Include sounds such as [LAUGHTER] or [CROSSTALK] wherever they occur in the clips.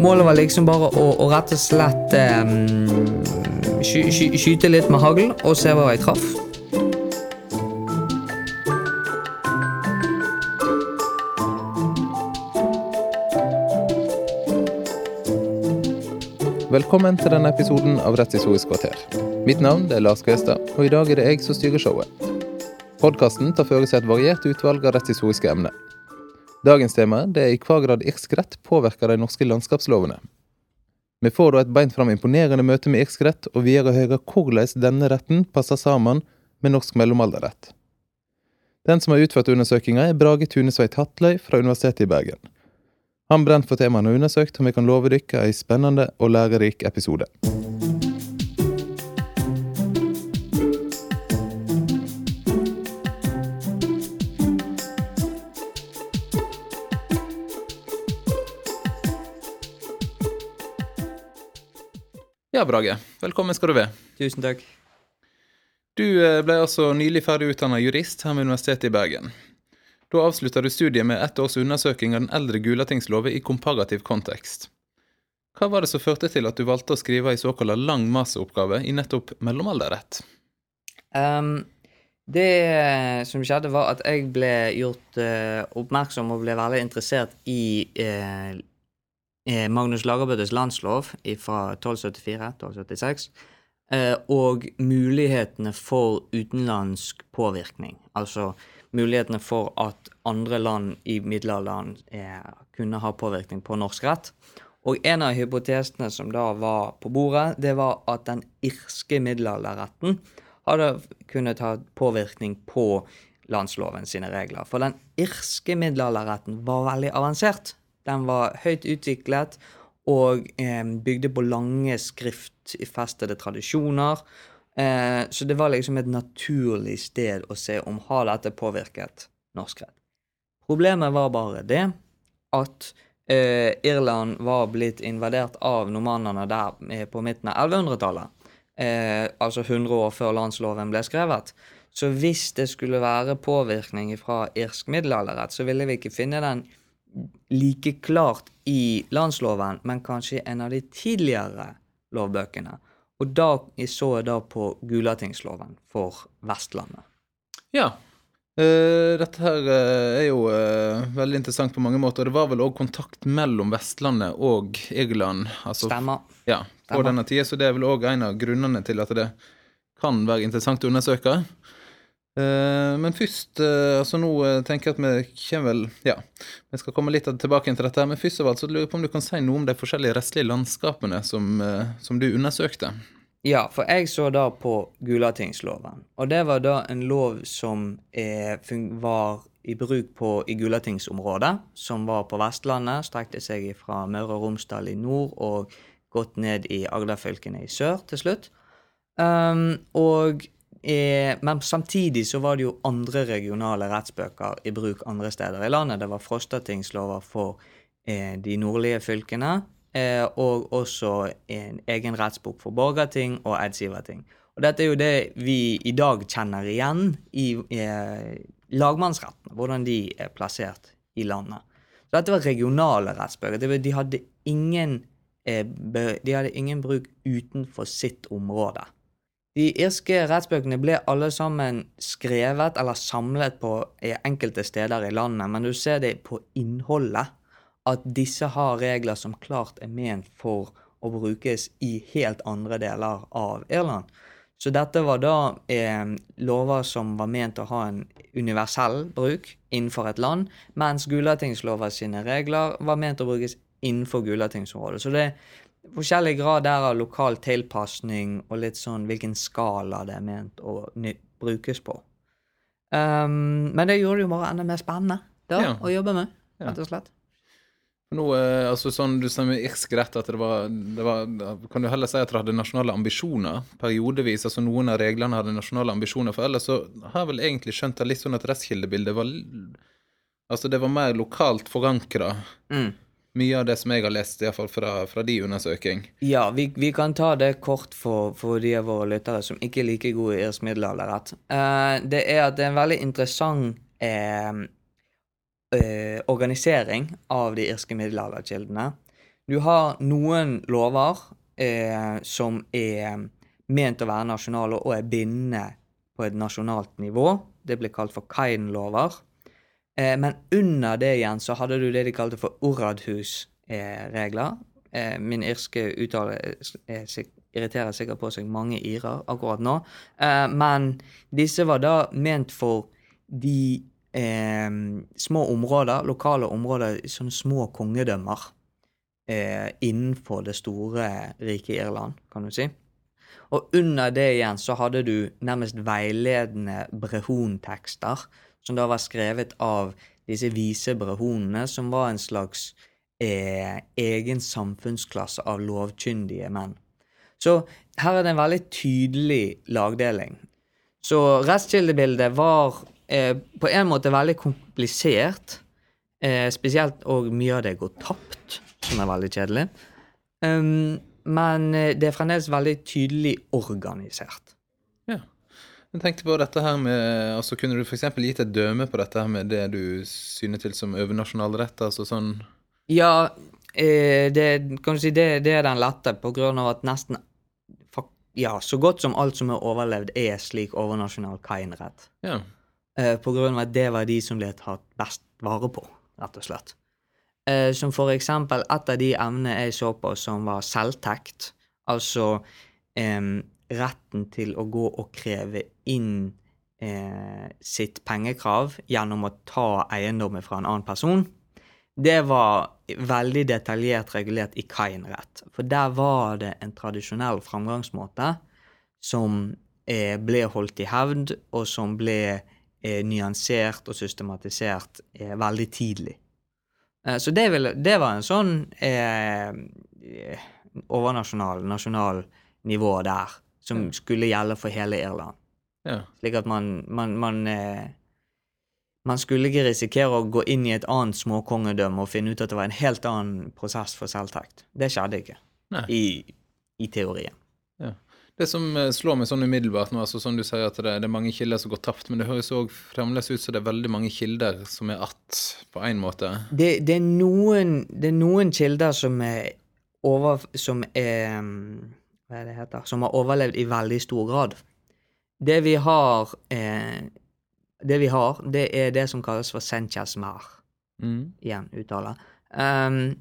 målet var liksom bare å, å rett og slett um, sky, sky, skyte litt med hagl og se hva jeg traff. Velkommen til denne episoden av Rettshistorisk kvarter. Mitt navn er Lars Gøstad, og i dag er det jeg som styrer showet. Podkasten tar for seg et variert utvalg av rettshistoriske emner. Dagens tema det er i hva grad irsk rett påvirker de norske landskapslovene. Vi får da et beint fram imponerende møte med irsk rett, og vi gjør høyre hvordan denne retten passer sammen med norsk mellomalderrett. Den som har utført undersøkinga, er Brage Tunesveit Hatløy fra Universitetet i Bergen. Han brenner for temaene undersøkt, og vi kan love dere ei spennende og lærerik episode. Ja, Brage. Velkommen skal du være. Tusen takk. Du eh, ble altså nylig ferdig utdanna jurist her med Universitetet i Bergen. Da avslutta du studiet med ett års undersøking av den eldre Gulatingsloven i komparativ kontekst. Hva var det som førte til at du valgte å skrive ei såkalla lang masteroppgave i nettopp mellomalderrett? Um, det som skjedde, var at jeg ble gjort uh, oppmerksom og ble veldig interessert i uh, Magnus Lagerbøttes landslov fra 1274-1276. Uh, og mulighetene for utenlandsk påvirkning. Altså mulighetene for at andre land i middelalderen kunne ha påvirkning på norsk rett. Og en av hypotesene som da var på bordet, det var at den irske middelalderretten hadde kunnet ha påvirkning på landsloven sine regler. For den irske middelalderretten var veldig avansert. Den var høyt utviklet og eh, bygde på lange skriftfestede tradisjoner. Eh, så det var liksom et naturlig sted å se om har dette påvirket norsk rett. Problemet var bare det at eh, Irland var blitt invadert av normannene der eh, på midten av 1100-tallet. Eh, altså 100 år før landsloven ble skrevet. Så hvis det skulle være påvirkning fra irsk middelalderrett, så ville vi ikke finne den like klart i landsloven, men kanskje en av de tidligere lovbøkene. Og da så jeg da på Gulatingsloven for Vestlandet. Ja. Uh, dette her uh, er jo uh, veldig interessant på mange måter. Det var vel òg kontakt mellom Vestlandet og Irland. Altså, Stemmer. Ja, på Stemmer. denne tida, så det er vel òg en av grunnene til at det kan være interessant å undersøke. Men først altså Nå tenker jeg at vi kommer vel Ja, vi skal komme litt tilbake til dette. Men først av alt så lurer jeg på om du kan si noe om de forskjellige rettslige landskapene som, som du undersøkte? Ja, for jeg så da på Gulatingsloven. Og det var da en lov som er, var i bruk på, i Gulatingsområdet, som var på Vestlandet. Strekte seg fra Møre og Romsdal i nord og gått ned i Agderfylkene i sør til slutt. Um, og, eh, men samtidig så var det jo andre regionale rettsbøker i bruk andre steder i landet. Det var Frostatingslover for eh, de nordlige fylkene. Eh, og også en egen rettsbok for borgerting og eidsiverting. Og dette er jo det vi i dag kjenner igjen i eh, lagmannsrettene, hvordan de er plassert i landet. Så dette var regionale rettsbøker. De hadde ingen, eh, de hadde ingen bruk utenfor sitt område. De irske rettsbøkene ble alle sammen skrevet eller samlet på enkelte steder i landet, men du ser det på innholdet at disse har regler som klart er ment for å brukes i helt andre deler av Irland. Så dette var da eh, lover som var ment å ha en universell bruk innenfor et land, mens Gulatingslova sine regler var ment å brukes innenfor Gulatingsområdet. Så det forskjellig grad der av lokal tilpasning og litt sånn hvilken skala det er ment å brukes på. Um, men det gjorde det jo bare enda mer spennende da, ja. å jobbe med, rett og slett. Nå, eh, altså sånn Du sa med irsk rett at det var, det var, Kan du heller si at dere hadde nasjonale ambisjoner periodevis? altså Noen av reglene hadde nasjonale ambisjoner. For ellers så har jeg vel egentlig skjønt det litt sånn at rettskildebildet var Altså det var mer lokalt forankra. Mm. Mye av det som jeg har lest, iallfall fra, fra de undersøking. Ja, vi, vi, kan ta det kort for, for de av våre lyttere som ikke er like gode i irsk middelalderrett. Uh, det er at det er en veldig interessant uh, uh, organisering av de irske middelalderkildene. Du har noen lover eh, som er ment å være nasjonale og er bindende på et nasjonalt nivå. Det blir kalt for Kain-lover. Eh, men under det igjen så hadde du det de kalte for Oradhus-regler. Eh, min irske uttale eh, irriterer sikkert på seg mange irer akkurat nå. Eh, men disse var da ment for de eh, små områder, lokale områder, sånne små kongedømmer eh, innenfor det store rike Irland, kan du si. Og under det igjen så hadde du nærmest veiledende brehontekster, som da var skrevet av disse vise brahonene, som var en slags eh, egen samfunnsklasse av lovkyndige menn. Så her er det en veldig tydelig lagdeling. Så restkildebildet var eh, på en måte veldig komplisert, eh, spesielt og mye av det går tapt, som er veldig kjedelig. Um, men eh, det er fremdeles veldig tydelig organisert. Jeg tenkte på dette her med altså Kunne du f.eks. gitt et døme på dette her med det du syner til som overnasjonal rett? altså sånn Ja, eh, det, kan du si, det, det er den lette, på grunn av at nesten Ja, så godt som alt som er overlevd, er slik overnasjonal kainrett. Ja. Eh, på grunn av at det var de som ble tatt best vare på, rett og slett. Eh, som for eksempel et av de emnene jeg så på som var selvtekt, altså retten til å gå og kreve inn eh, sitt pengekrav gjennom å ta eiendommen fra en annen person. Det var veldig detaljert regulert i Kain-rett, for der var det en tradisjonell framgangsmåte som eh, ble holdt i hevd, og som ble eh, nyansert og systematisert eh, veldig tidlig. Eh, så det, vil, det var en sånn eh, overnasjonal, nasjonal nivå der, som skulle gjelde for hele Irland. Ja. Slik at man, man, man eh, Man skulle ikke risikere å gå inn i et annet småkongedømme og finne ut at det var en helt annen prosess for selvtekt. Det skjedde ikke, i, i teorien. ja. Det som eh, slår meg sånn umiddelbart nå, altså som du sier at det, det er mange kilder som går tapt, men det høres òg fremdeles ut som det er veldig mange kilder som er att, på én måte. Det, det, er noen, det er noen kilder som er over... Som er mm, Hva er det heter? Som har overlevd i veldig stor grad. Det vi har eh, Det vi har, det er det som kalles for Sanchez Mar. Mm. igjen uttale, Um,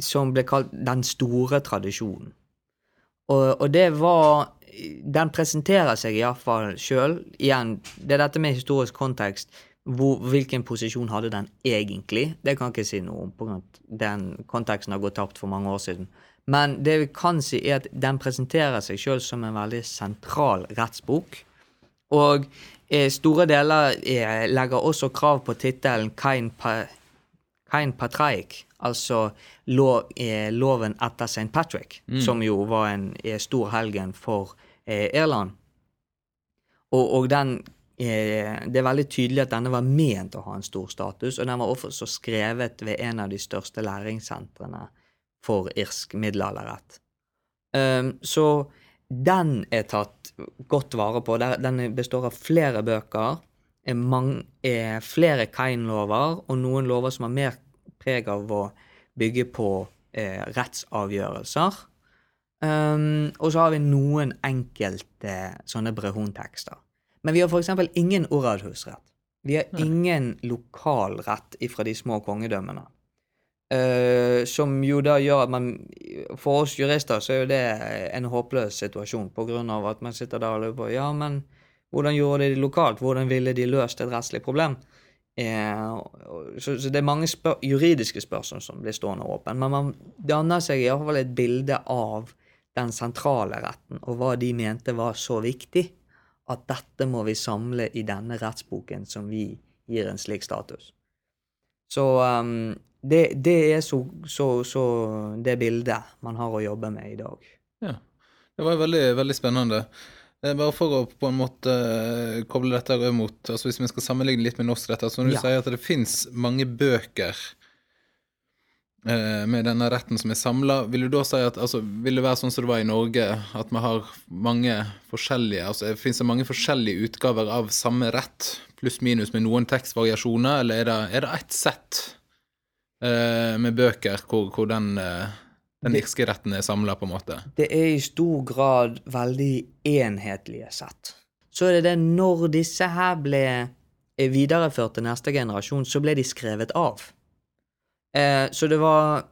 som ble kalt Den store tradisjonen. Og, og det var Den presenterer seg iallfall sjøl. Igjen, det er dette med historisk kontekst. Hvor, hvilken posisjon hadde den egentlig? Det kan jeg ikke si noe om, på grunn av den konteksten har gått tapt for mange år siden. Men det vi kan si, er at den presenterer seg sjøl som en veldig sentral rettsbok. Og eh, store deler eh, legger også krav på tittelen Kain, pa, Kain Patraik, altså lov, eh, loven etter St. Patrick, som jo var en stor helgen for Irland. Og, og den Det er veldig tydelig at denne var ment å ha en stor status, og den var også skrevet ved en av de største læringssentrene for irsk middelalderrett. Um, så den er tatt godt vare på. Den består av flere bøker, er mange, er flere Kain-lover, og noen lover som har mer preg av å bygge på eh, rettsavgjørelser. Um, og så har vi noen enkelte sånne brehontekster. Men vi har eksempel ingen oradhusrett. Vi har ingen lokal rett ifra de små kongedømmene. Eh, som jo da gjør at man For oss jurister så er jo det en håpløs situasjon, på grunn av at man sitter der og lurer på ja, men hvordan gjorde de lokalt? Hvordan ville de løst et rettslig problem? Uh, så, så det er mange spør juridiske spørsmål som blir stående åpne, men man danner seg iallfall et bilde av den sentrale retten, og hva de mente var så viktig at dette må vi samle i denne rettsboken som vi gir en slik status. Så um, det, det er så, så, så det bildet man har å jobbe med i dag. Ja. Det var veldig, veldig spennende. Eh, Bare for å på en måte eh, koble dette mot altså Hvis vi skal sammenligne litt med norsk rett altså Når du Ja. sier at det fins mange bøker eh, med denne retten som er samla, vil du da si at altså, vil det være sånn som det var i Norge, at vi har mange forskjellige altså Fins det mange forskjellige utgaver av samme rett, pluss minus med noen tekstvariasjoner, eller er det, er det ett sett eh, med bøker hvor, hvor den uh, Den irske retten er samla, på en måte. Det er i stor grad veldig enhetlige sett. Så er det det når disse her ble eh, videreført til neste generasjon, så ble de skrevet av. Eh, så det var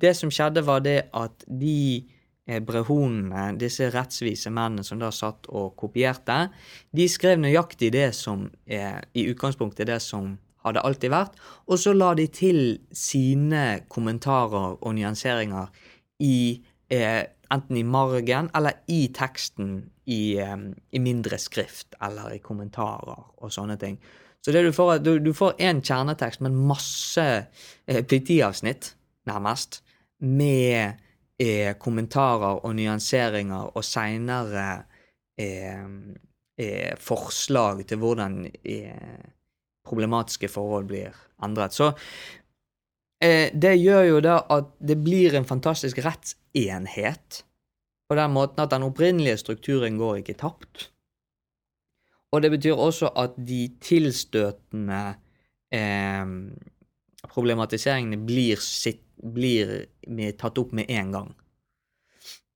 Det som skjedde, var det at de eh, brehonene, disse rettsvise mennene som da satt og kopierte, de skrev nøyaktig det som er i utgangspunktet det som hadde alltid vært, og så la de til sine kommentarer og nyanseringer i eh, enten i margen eller i teksten i, eh, i, mindre skrift eller i kommentarer og sånne ting. Så det du får, du, får en kjernetekst med masse eh, politiavsnitt, nærmest, med eh, kommentarer og nyanseringer og seinere eh, eh, forslag til hvordan eh, problematiske forhold blir endret. Så eh, det gjør jo da at det blir en fantastisk rettsenhet. På den måten at den opprinnelige strukturen går ikke tapt. Og det betyr også at de tilstøtende eh, problematiseringene blir, sitt, blir tatt opp med en gang.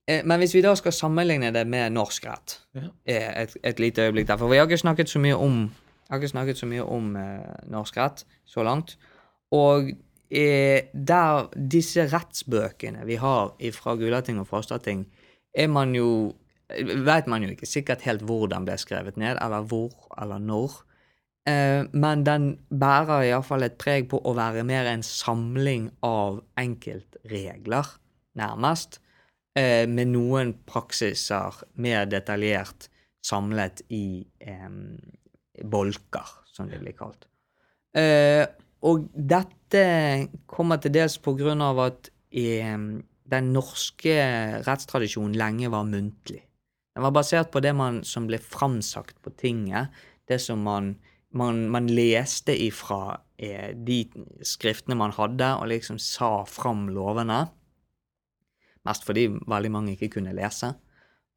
Eh, men hvis vi da skal sammenligne det med norsk rett ja. Eh, et, et, lite øyeblikk der, For vi har ikke snakket så mye om jeg har ikke snakket så mye om eh, norsk rett så langt. Og eh, der disse rettsbøkene vi har fra Gulating og Frostating, er man jo Vet man jo ikke sikkert helt hvor den ble skrevet ned, eller hvor eller når. Eh, men den bærer iallfall et preg på å være mer en samling av enkeltregler, nærmest. Med noen praksiser mer detaljert samlet i bolker, som det blir kalt. Eh, og dette kommer til dels på grunn av at eh, den norske rettstradisjonen lenge var muntlig. Den var basert på det man, som ble framsagt på tinget, det som man, man, man leste ifra eh, de skriftene man hadde, og liksom sa fram lovene. Mest fordi veldig mange ikke kunne lese.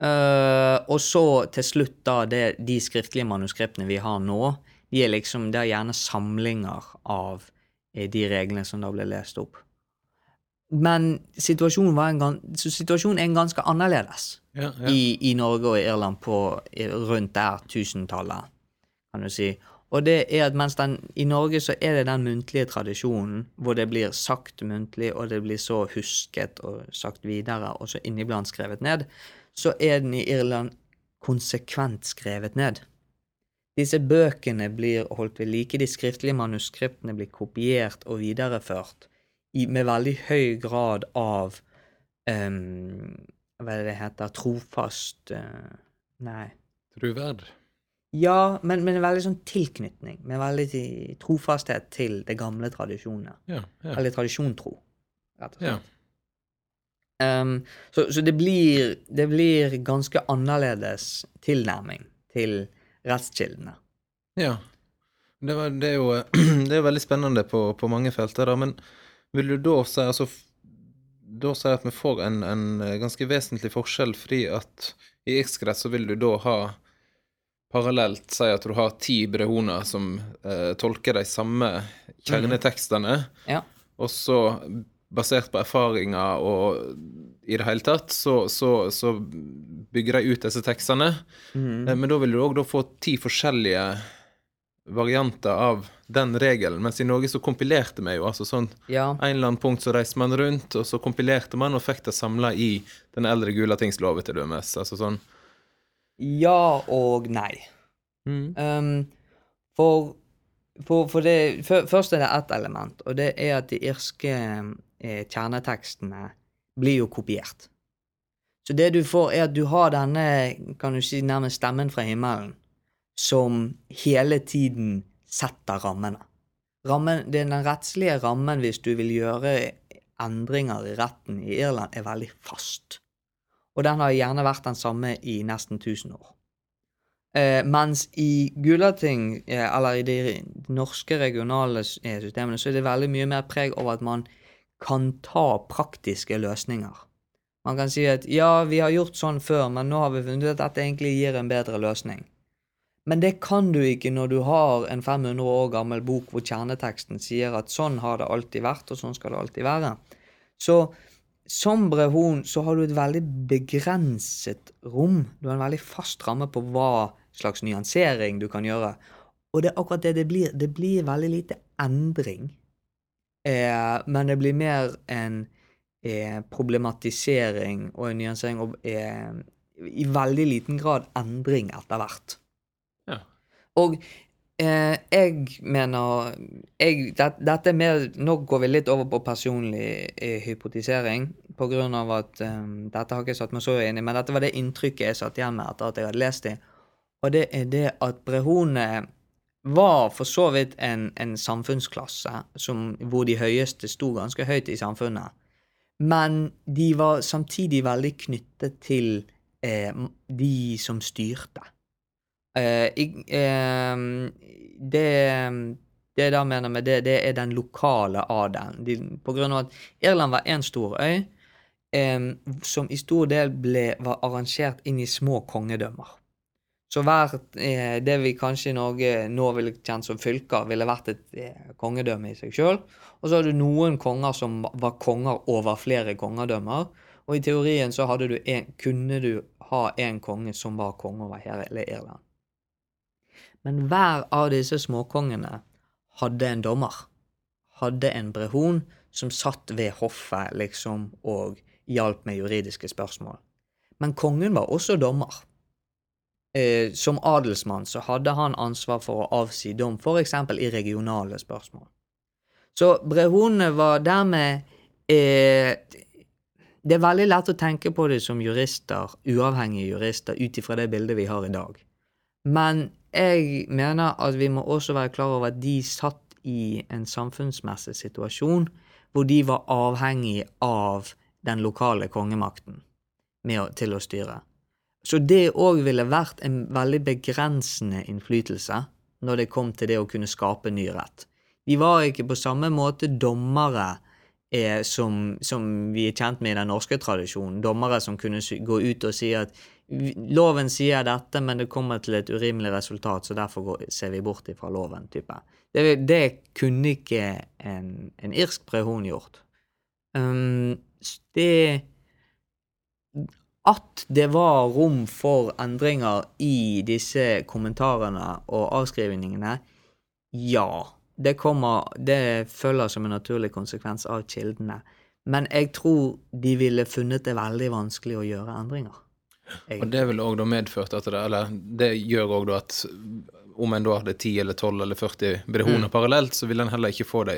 Uh, og så til slutt, da, det, de skriftlige manuskriptene vi har nå, de er liksom, det er gjerne samlinger av eh, de reglene som da ble lest opp. Men situasjonen, var en, situasjonen er en ganske annerledes ja, ja. I, I, Norge og Irland på rundt der tusentallet, kan du si. Og det er at mens den, i Norge så er det den muntlige tradisjonen hvor det blir sagt muntlig, og det blir så husket og sagt videre, og så inniblant skrevet ned så er den i Irland konsekvent skrevet ned. Disse bøkene blir holdt ved like, de skriftlige manuskriptene blir kopiert og videreført i, med veldig høy grad av um, Hva er det det heter? Trofast uh, Nei. Truverd? Ja, men med en veldig sånn tilknytning. Med veldig trofasthet til det gamle tradisjonene. Ja, ja. Eller tradisjontro, rett og slett. Ja. Um, så, så det, blir, det, blir, ganske annerledes tilnærming til rettskildene. Ja. Det, var, det, er jo [CLEARS THROAT] det er veldig spennende på, på mange felter, da. Men vil du da si altså, da si at vi får en, en, ganske vesentlig forskjell, fordi at i X-krets så vil du da ha parallelt si at du har ti brehoner som eh, tolker de samme kjernetekstene, mm. ja. og så basert på erfaringer og i det hele tatt, så, så, så bygger de ut disse tekstene. Mm. Men da vil du òg få ti forskjellige varianter av den regelen. Mens i Norge så kompilerte vi jo altså sånn ja. En eller annen punkt så reiste man rundt, og så kompilerte man og fikk det samla i den eldre Gulatingsloven til dømes. Altså sånn Ja og nei. Mm. Um, for, for, for det, for, Først er det ett element, og det er at de irske eh, kjernetekstene blir jo kopiert. Så det du får, er at du har denne, kan du si, nærmest stemmen fra himmelen, som hele tiden setter rammene. Rammen, den rettslige rammen hvis du vil gjøre endringer i retten i Irland, er veldig fast. Og den har gjerne vært den samme i nesten 1000 år. Eh, mens i Gulating, eh, eller i de norske regionale eh, systemene, så er det veldig mye mer preg over at man kan ta praktiske løsninger. Man kan si at ja, vi har gjort sånn før, men nå har vi funnet ut at dette egentlig gir en bedre løsning. Men det kan du ikke når du har en 500 år gammel bok hvor kjerneteksten sier at sånn har det alltid vært, og sånn skal det alltid være. Så som brehon så har du et veldig begrenset rom. Du har en veldig fast ramme på hva slags nyansering du kan gjøre. Og det er akkurat det det blir. Det blir veldig lite endring. Eh, men det blir mer en eh, problematisering og en nyansering og eh, i veldig liten grad endring etter hvert. Ja. Og eh, jeg mener jeg, det, Dette er mer Nå går vi litt over på personlig eh, hypotisering, av at eh, Dette har ikke satt meg så inn i, men dette var det inntrykket jeg satt igjen med etter at jeg hadde lest det. Og det er det at brehone var for så vidt en, en samfunnsklasse som, hvor de høyeste sto ganske høyt i samfunnet. Men de var samtidig veldig knyttet til eh, de som styrte. Jeg, eh, det det jeg da mener med det, det er den lokale adelen. De, på grunn av at Irland var én stor øy eh, som i stor del ble, var arrangert inn i små kongedømmer. Så hvert eh, det vi kanskje i Norge nå ville kjent som fylker, ville vært et eh, kongedømme i seg sjøl. Og så hadde du noen konger som var konger over flere kongedømmer. Og i teorien så du en, kunne du ha en konge som var konge over hele Irland. Men hver av disse småkongene hadde en dommer. Hadde en brehon som satt ved hoffet liksom og hjalp med juridiske spørsmål. Men kongen var også dommer eh, som adelsmann så hadde han ansvar for å avsi dom, f.eks. i regionale spørsmål. Så brehonene var dermed eh, Det er veldig lett å tenke på det som jurister, uavhengige jurister, ut ifra det bildet vi har i dag. Men jeg mener at vi må også være klar over at de satt i en samfunnsmessig situasjon hvor de var avhengig av den lokale kongemakten å, til å styre. Så det òg ville vært en veldig begrensende innflytelse når det kom til det å kunne skape ny rett. De var ikke på samme måte dommere eh, som, som, vi er kjent med i den norske tradisjonen. Dommere som kunne gå ut og si at loven sier dette, men det kommer til et urimelig resultat, så derfor går, ser vi bort ifra loven. type. Det, det kunne ikke en, en irsk prehon gjort. Um, det at det var rom for endringer i disse kommentarene og avskrivningene, ja. Det, kommer, det følger som en naturlig konsekvens av kildene. Men jeg tror de ville funnet det veldig vanskelig å gjøre endringer. Og det vil òg medført at det, eller det gjør òg at om en da hadde 10 eller 12 eller 40 brehoner mm. parallelt, så ville en heller ikke få de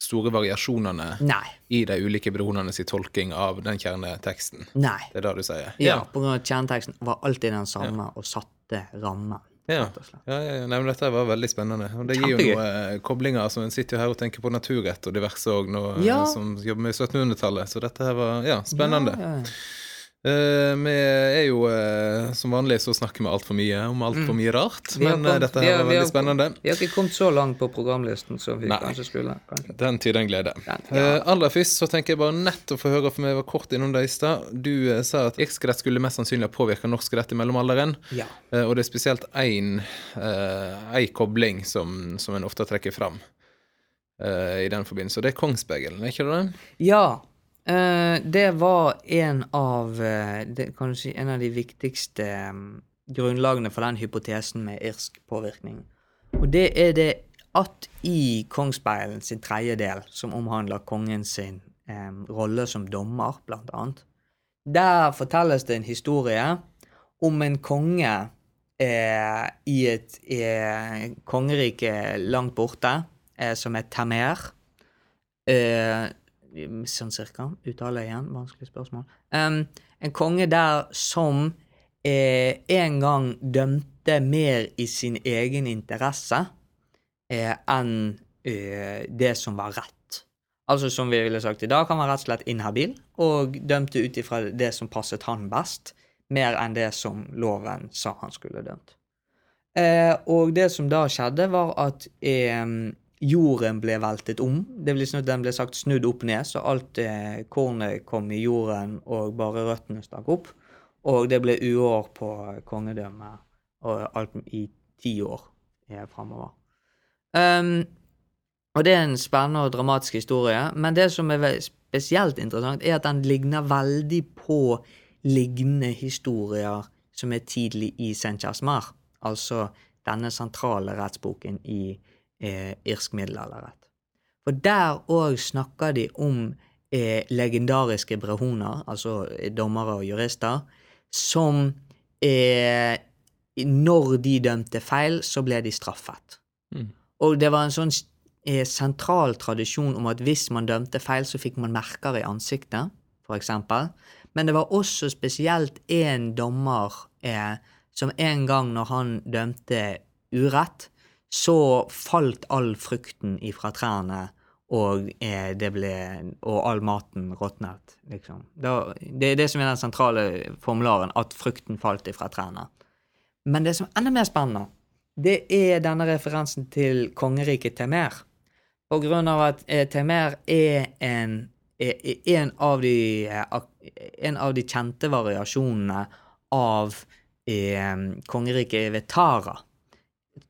store variasjonene Nei. i de ulike bronernes tolking av den kjerneteksten. Nei. Det er det du sier? Ja, ja. på grunn av at kjerneteksten var alltid den samme ja. og satte rammen. Ja. ja, ja, Nei, dette var veldig spennende. Og det gir jo noen eh, koblinger. altså En sitter jo her og tenker på naturrett og diverse òg, ja. som jobber med 1700-tallet. Så dette her var ja, spennende. Uh, vi er jo uh, Som vanlig så snakker vi altfor mye om altfor mm. mye rart. Men kommet, uh, dette her var veldig har, spennende. Vi har ikke kommet så langt på programlisten som vi Nei. kanskje skulle. Kanskje. Den tyder en glede. Den, ja. aller først så tenker jeg bare nett å få høre, for vi var kort innom det i stad. Du sa at irsk rett skulle mest sannsynlig ha påvirka norsk rett i mellomalderen. Ja. og det er spesielt én kobling som, som en ofte trekker fram i den forbindelse. Og det er Kongsbergelen, er ikke det det? Ja. Uh, det var en av, uh, det, Kanskje en av de viktigste um, grunnlagene for den hypotesen med irsk påvirkning. Og det er det at i Kongsspeilen sin tredje del, som omhandler kongen sin eh, rolle som dommer, blant annet, der fortelles det en historie om en konge eh, i et kongerike langt borte, som er Tamer. Uh, sånn cirka. Uttale igjen. Vanskelig spørsmål. Um, en konge der som eh, en gang dømte mer i sin egen interesse eh, enn eh, det som var rett. Altså som vi ville sagt i dag, han var rett og slett inhabil og dømte ut ifra det som passet han best, mer enn det som loven sa han skulle dømt. Eh, og det som da skjedde, var at jorden ble veltet om. Det vil si at den ble sagt snudd opp ned, så alt eh, kornet kom i jorden, og bare røttene stakk opp. Og det ble uår på kongedømmet og alt i ti år eh, framover. Um, og det er en spennende og dramatisk historie, men det som er spesielt interessant, er at den ligner veldig på lignende historier som er tidlig i Saint-Jasmar, altså denne sentrale rettsboken i eh, irsk middelalderrett. For der òg snakker de om eh, legendariske brehoner, altså eh, dommere og jurister, som eh, Når de dømte feil, så ble de straffet. Mm. Og det var en sånn eh, sentral tradisjon om at hvis man dømte feil, så fikk man merker i ansiktet, eksempel. Men det var også spesielt én dommer eh, som en gang når han dømte urett, så falt all frukten ifra trærne, og eh, ble Og all maten råtnet, liksom. Det er det som er den sentrale formularen, at frukten falt ifra trærne. Men det som er enda mer spennende, det er denne referansen til kongeriket Temer. På grunn av at eh, Temer er en, en, av de, eh, en av de kjente variasjonene av eh, kongeriket ved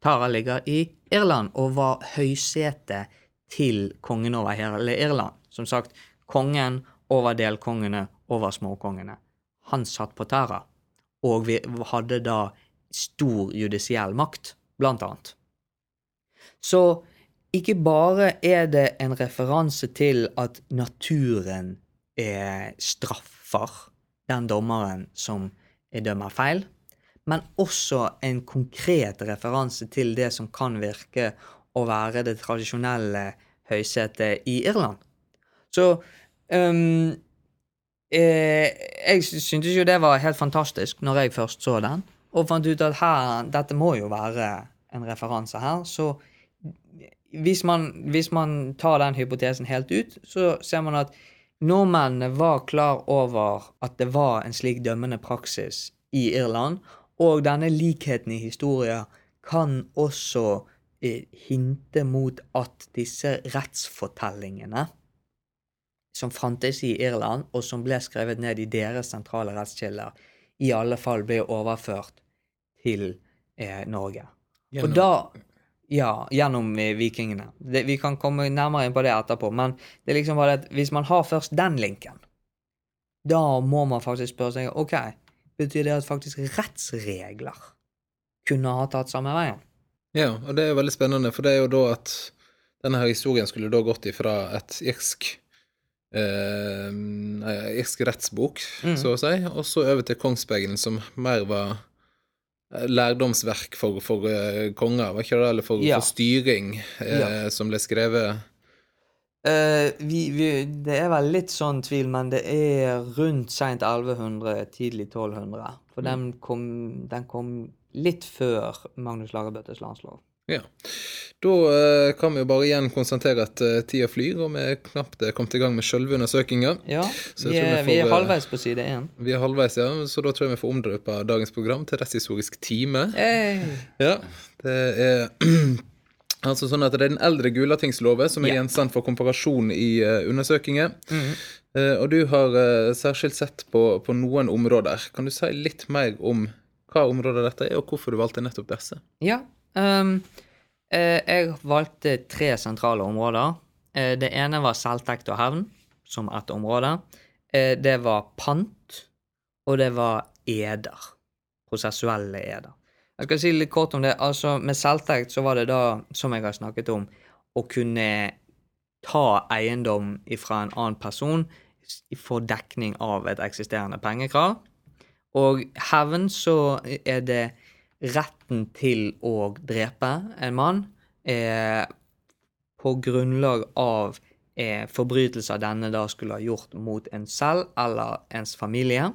Tara. Ligger i Irland og var høysete til kongen over hele Irland. Som sagt, kongen over delkongene over småkongene. Han satt på Tara, og vi hadde da stor judisiell makt, blant annet. Så ikke bare er det en referanse til at naturen straffer den dommeren som dømmer feil, men også en konkret referanse til det som kan virke å være det tradisjonelle høysetet i Irland. Så um, eh, Jeg syntes jo det var helt fantastisk når jeg først så den, og fant ut at her, dette må jo være en referanse her. Så hvis man, hvis man tar den hypotesen helt ut, så ser man at nordmennene var klar over at det var en slik dømmende praksis i Irland, og denne likheten i historier kan også eh, hinte mot at disse rettsfortellingene som fantes i Irland, og som ble skrevet ned i deres sentrale rettskilder, i alle fall ble overført til eh, Norge. Og da Ja, gjennom eh, vikingene. Det, vi kan komme nærmere inn på det etterpå, men det er liksom bare at hvis man har først den linken, da må man faktisk spørre seg OK, betyr det at faktisk rettsregler kunne ha tatt samme veien? Ja, og det er veldig spennende, for det er jo da at denne her historien skulle da gått ifra et irsk eh, irsk rettsbok, Mm. så å si, og så over til Kongsspegelen, som mer var eh, lærdomsverk for, for eh, konger, var ikke det? Eller for, Ja. for styring, eh, som ble skrevet Eh, vi, vi, det er vel litt sånn tvil, men det er rundt seint 1100, tidlig 1200. For den, kom, den kom litt før Magnus Lagerbøttes landslov. Ja. Da uh, kan vi jo bare igjen konstatere at uh, tida flyr, og vi er knapt kommet i gang med sjølve undersøkinga. Ja, vi er, vi vi er halvveis på side én. Vi er halvveis, ja, så da tror jeg vi får omdrøpa dagens program til Rettshistorisk time. Hey. Ja, det er [CLEARS THROAT] Altså sånn at Det er den eldre Gulatingsloven som er Ja. gjenstand for komparasjon i uh, undersøkinger. Mhm. Uh, og du har uh, særskilt sett på, på noen områder. Kan du si litt mer om hva områder dette er, og hvorfor du valgte nettopp disse? Ja. um, eh, jeg valgte tre sentrale områder. Eh, det ene var selvtekt og hevn, som ett område. Eh, det var pant, og det var eder. Prosessuelle eder. Jeg skal si litt kort om det. Altså, Med selvtekt så var det da, som jeg har snakket om, å kunne ta eiendom fra en annen person for dekning av et eksisterende pengekrav. Og hevn så er det retten til å drepe en mann eh, på grunnlag av eh, forbrytelser denne da skulle ha gjort mot en selv eller ens familie.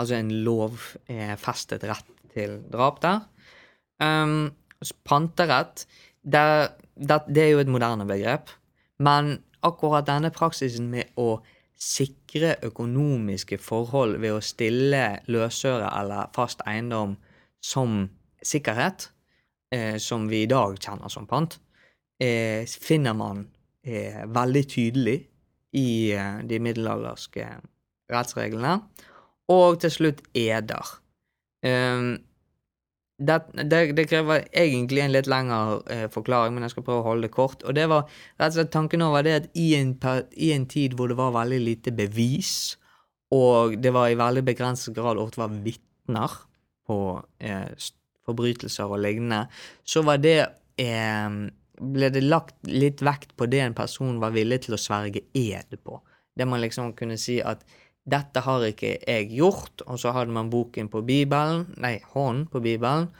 Altså en lovfestet rett til drap der. Um, panterett, det, det, det er jo et moderne begrep, men akkurat denne praksisen med å sikre økonomiske forhold ved å stille løsøre eller fast eiendom som sikkerhet, eh, som vi i dag kjenner som pant, eh, finner man eh, veldig tydelig i eh, de middelalderske rettsreglene. Og til slutt eder. Um, det, det, det krever egentlig en litt lengre eh, forklaring, men jeg skal prøve å holde det kort. Og det var rett og slett tanken over det at i en, i en tid hvor det var veldig lite bevis, og det var i veldig begrenset grad ofte var vitner på eh, forbrytelser og lignende, så var det eh, ble det lagt litt vekt på det en person var villig til å sverge ed på. Det man liksom kunne si at dette har ikke jeg gjort, og så hadde man boken på Bibelen, nei, hånden på Bibelen,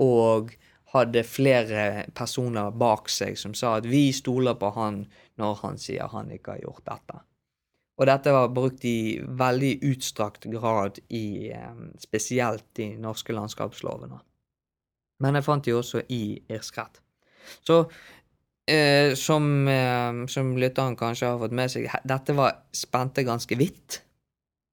og hadde flere personer bak seg som sa at vi stoler på han når han sier han ikke har gjort dette. Og dette var brukt i veldig utstrakt grad i eh, spesielt i norske landskapslovene. Men jeg fant de også i irsk rett. Så eh, som, eh, som lytteren kanskje har fått med seg, dette var spente ganske vidt.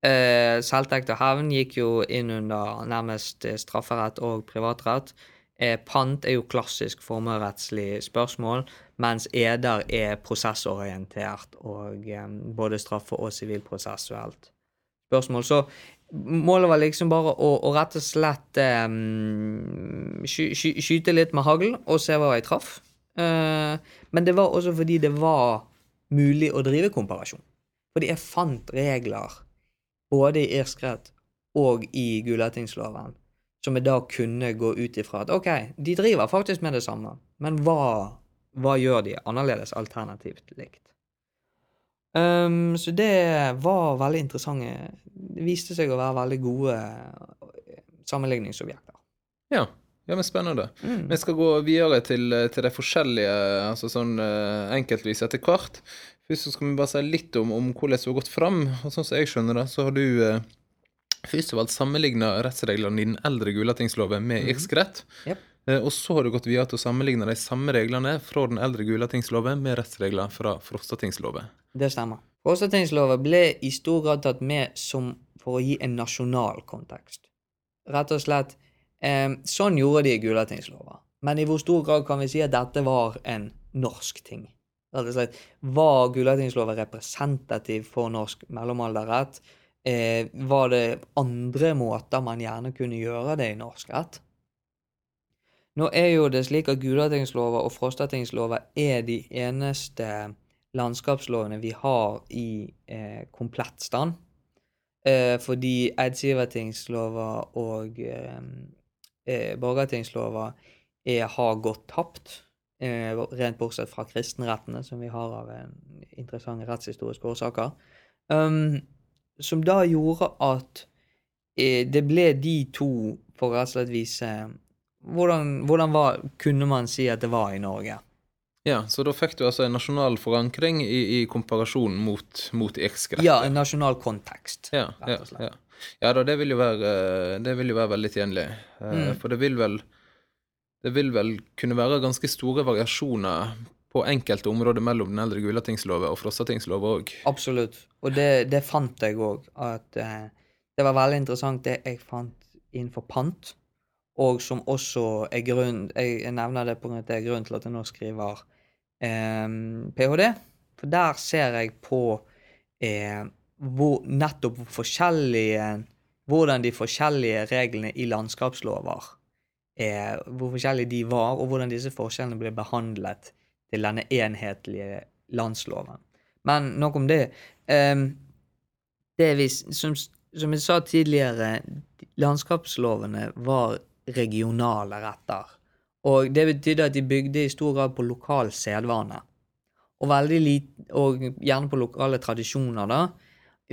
Eh, Selvtekt og hevn gikk jo inn under nærmest eh, strafferett og privatrett. Eh, pant er jo klassisk formuerettslig spørsmål, mens eder er prosessorientert og eh, både straffe- og sivilprosessuelt spørsmål. Så målet var liksom bare å, å rett og slett eh, sky, sky, skyte litt med hagl og se hva jeg traff. Eh, men det var også fordi det var mulig å drive komparasjon. Fordi jeg fant regler både i irsk rett og i Gulatingsloven som vi da kunne gå ut ifra at ok, de driver faktisk med det samme, men hva, hva gjør de annerledes alternativt likt? Um, så det var veldig interessante Det viste seg å være veldig gode eh, sammenligningsobjekter. Ja, ja men spennende. Mm. Vi skal gå videre til, til de forskjellige, altså sånn eh, enkeltvis etter hvert. Først skal vi bare si litt om, om hvordan du har gått fram. Og sånn som jeg skjønner det, så har du eh, først og fremst sammenligna rettsreglene i den eldre Gulatingsloven med Mhm. irsk rett. Yep. Eh, og så har du gått videre til å sammenligne de samme reglene fra den eldre Gulatingsloven med rettsregler fra Frostatingsloven. Det stemmer. Frostatingsloven ble i stor grad tatt med som for å gi en nasjonal kontekst. Rett og slett eh, Sånn gjorde de i Gulatingsloven. Men i hvor stor grad kan vi si at dette var en norsk ting? Rett og slett, Var Gulatingsloven representativ for norsk mellomalderrett? Eh, var det andre måter man gjerne kunne gjøre det i norsk rett? Nå er jo det slik at Gulatingsloven og Frostatingsloven er de eneste landskapslovene vi har i eh, komplett stand. Eh, fordi Eidsivertingslova og eh, eh, Borgartingslova har gått tapt. Eh, rent bortsett fra kristenrettene, som vi har av en interessante rettshistoriske årsaker. Um, som da gjorde at eh, det ble de to, for rett og slett vise hvordan, hvordan var, kunne man si at det var i Norge. Ja, så da fikk du altså en nasjonal forankring i, i komparasjon mot, mot irsk rett. Ja, en nasjonal kontekst. Ja, rett ja, og slett. ja. ja da, det vil jo være, eh, det vil jo være veldig tjenlig. Eh, Mm. For det vil vel Det vil vel kunne være ganske store variasjoner på enkelte områder mellom den eldre Gulatingsloven og Frostatingsloven òg. Absolutt. Og det, det fant jeg òg. Eh, det var veldig interessant det jeg fant innenfor pant. Og som også er grunn Jeg, nevner det grunn at det er grunn til at jeg nå skriver eh, ph.d. For der ser jeg på eh, hvor, nettopp forskjellige Hvordan de forskjellige reglene i landskapslover eh, Hvor forskjellige de var, og hvordan disse forskjellene ble behandlet til denne enhetlige landsloven. Men nok om det. Um, det vi, som, som jeg sa tidligere, landskapslovene var regionale retter. Og det betydde at de bygde i stor grad på lokal sedvane. Og, og gjerne på lokale tradisjoner, da.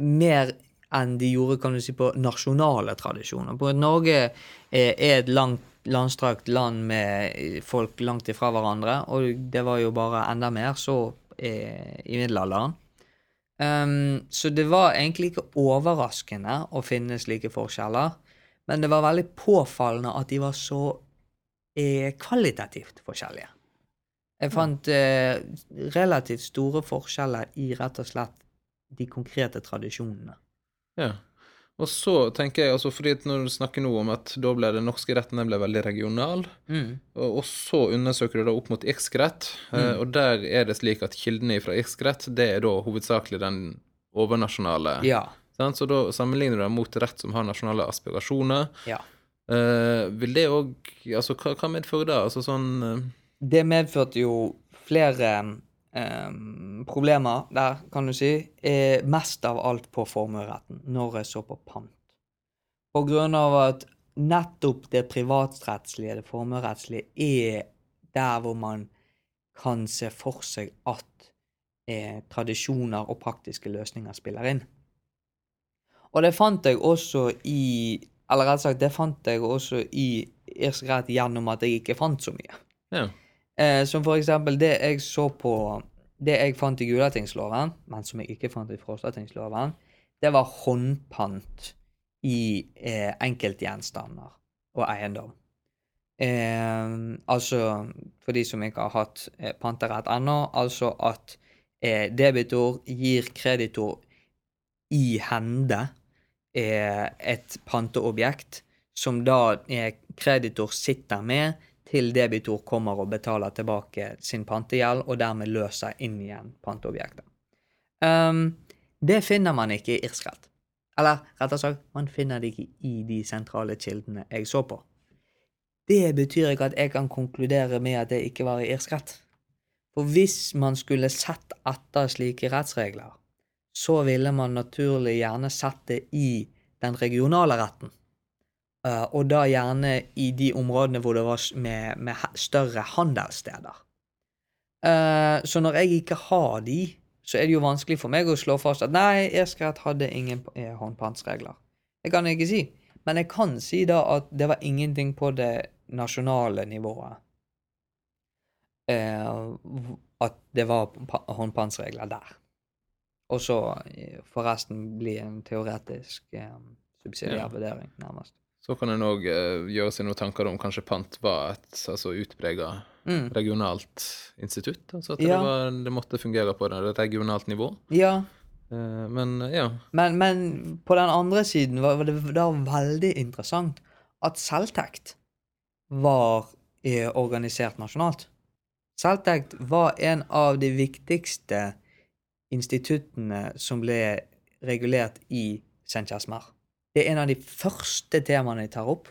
Mer enn de gjorde kan du si, på nasjonale tradisjoner. På at Norge er, er et langt, landstrakt land med folk langt ifra hverandre, og det var jo bare enda mer så eh, i middelalderen. Um, så det var egentlig ikke overraskende å finne slike forskjeller, men det var veldig påfallende at de var så eh, kvalitativt forskjellige. Jeg fant eh, relativt store forskjeller i rett og slett de konkrete tradisjonene. Ja. Og så tenker jeg, altså fordi når du snakker nå om at da ble den norske retten den ble veldig regional, Mm. og, og så undersøker du da opp mot irsk rett, eh, Mm. og der er det slik at kildene fra irsk rett, det er da hovedsakelig den overnasjonale. Ja. Sant? Så da sammenligner du det mot rett som har nasjonale aspirasjoner. Ja. Eh, vil det òg Altså, hva, hva medfører det? Altså sånn eh, Det medførte jo flere eh, problemer der, kan du si. er mest av alt på formueretten, når jeg så på pant. På grunn av at nettopp det privatrettslige, det formuerettslige, er der hvor man kan se for seg at eh, tradisjoner og praktiske løsninger spiller inn. Og det fant jeg også i Eller rett sagt, det fant jeg også i irsk rett gjennom at jeg ikke fant så mye. Ja. Eh, som for eksempel det jeg så på Det jeg fant i Gulatingsloven, men som jeg ikke fant i Frostatingsloven, det var håndpant i eh, enkeltgjenstander og eiendom. Eh, altså, for de som ikke har hatt eh, panterett ennå, altså at eh, debitor gir kreditor i hende eh, et panteobjekt som da eh, kreditor sitter med til debitor kommer og betaler tilbake sin pantegjeld, og dermed løser inn igjen panteobjektet. Um, det finner man ikke i irsk rett. Eller rettere sagt, man finner det ikke i de sentrale kildene jeg så på. Det betyr ikke at jeg kan konkludere med at det ikke var i irsk rett. For hvis man skulle sett etter slike rettsregler, så ville man naturlig gjerne sett det i den regionale retten. Eh, og da gjerne i de områdene hvor det var med, med større handelssteder. Uh, så når jeg ikke har de, så er det jo vanskelig for meg å slå fast at nei, Eskret hadde ingen eh, håndpantsregler. Det kan jeg ikke si. Men jeg kan si da at det var ingenting på det nasjonale nivået. Uh, at det var pa- håndpantsregler der. Og så forresten får resten bli en teoretisk eh, subsidiær vurdering, nærmest. Så kan en òg uh, gjøre seg noen tanker om kanskje pant var et altså, utprega Mm. regionalt institutt. Altså at Ja. det, var, det måtte fungere på et regionalt nivå. Ja, Eh, men eh, ja. men, men på den andre siden var det da veldig interessant at selvtekt var eh, organisert nasjonalt. Selvtekt var en av de viktigste instituttene som ble regulert i St. Det er en av de første temaene jeg tar opp,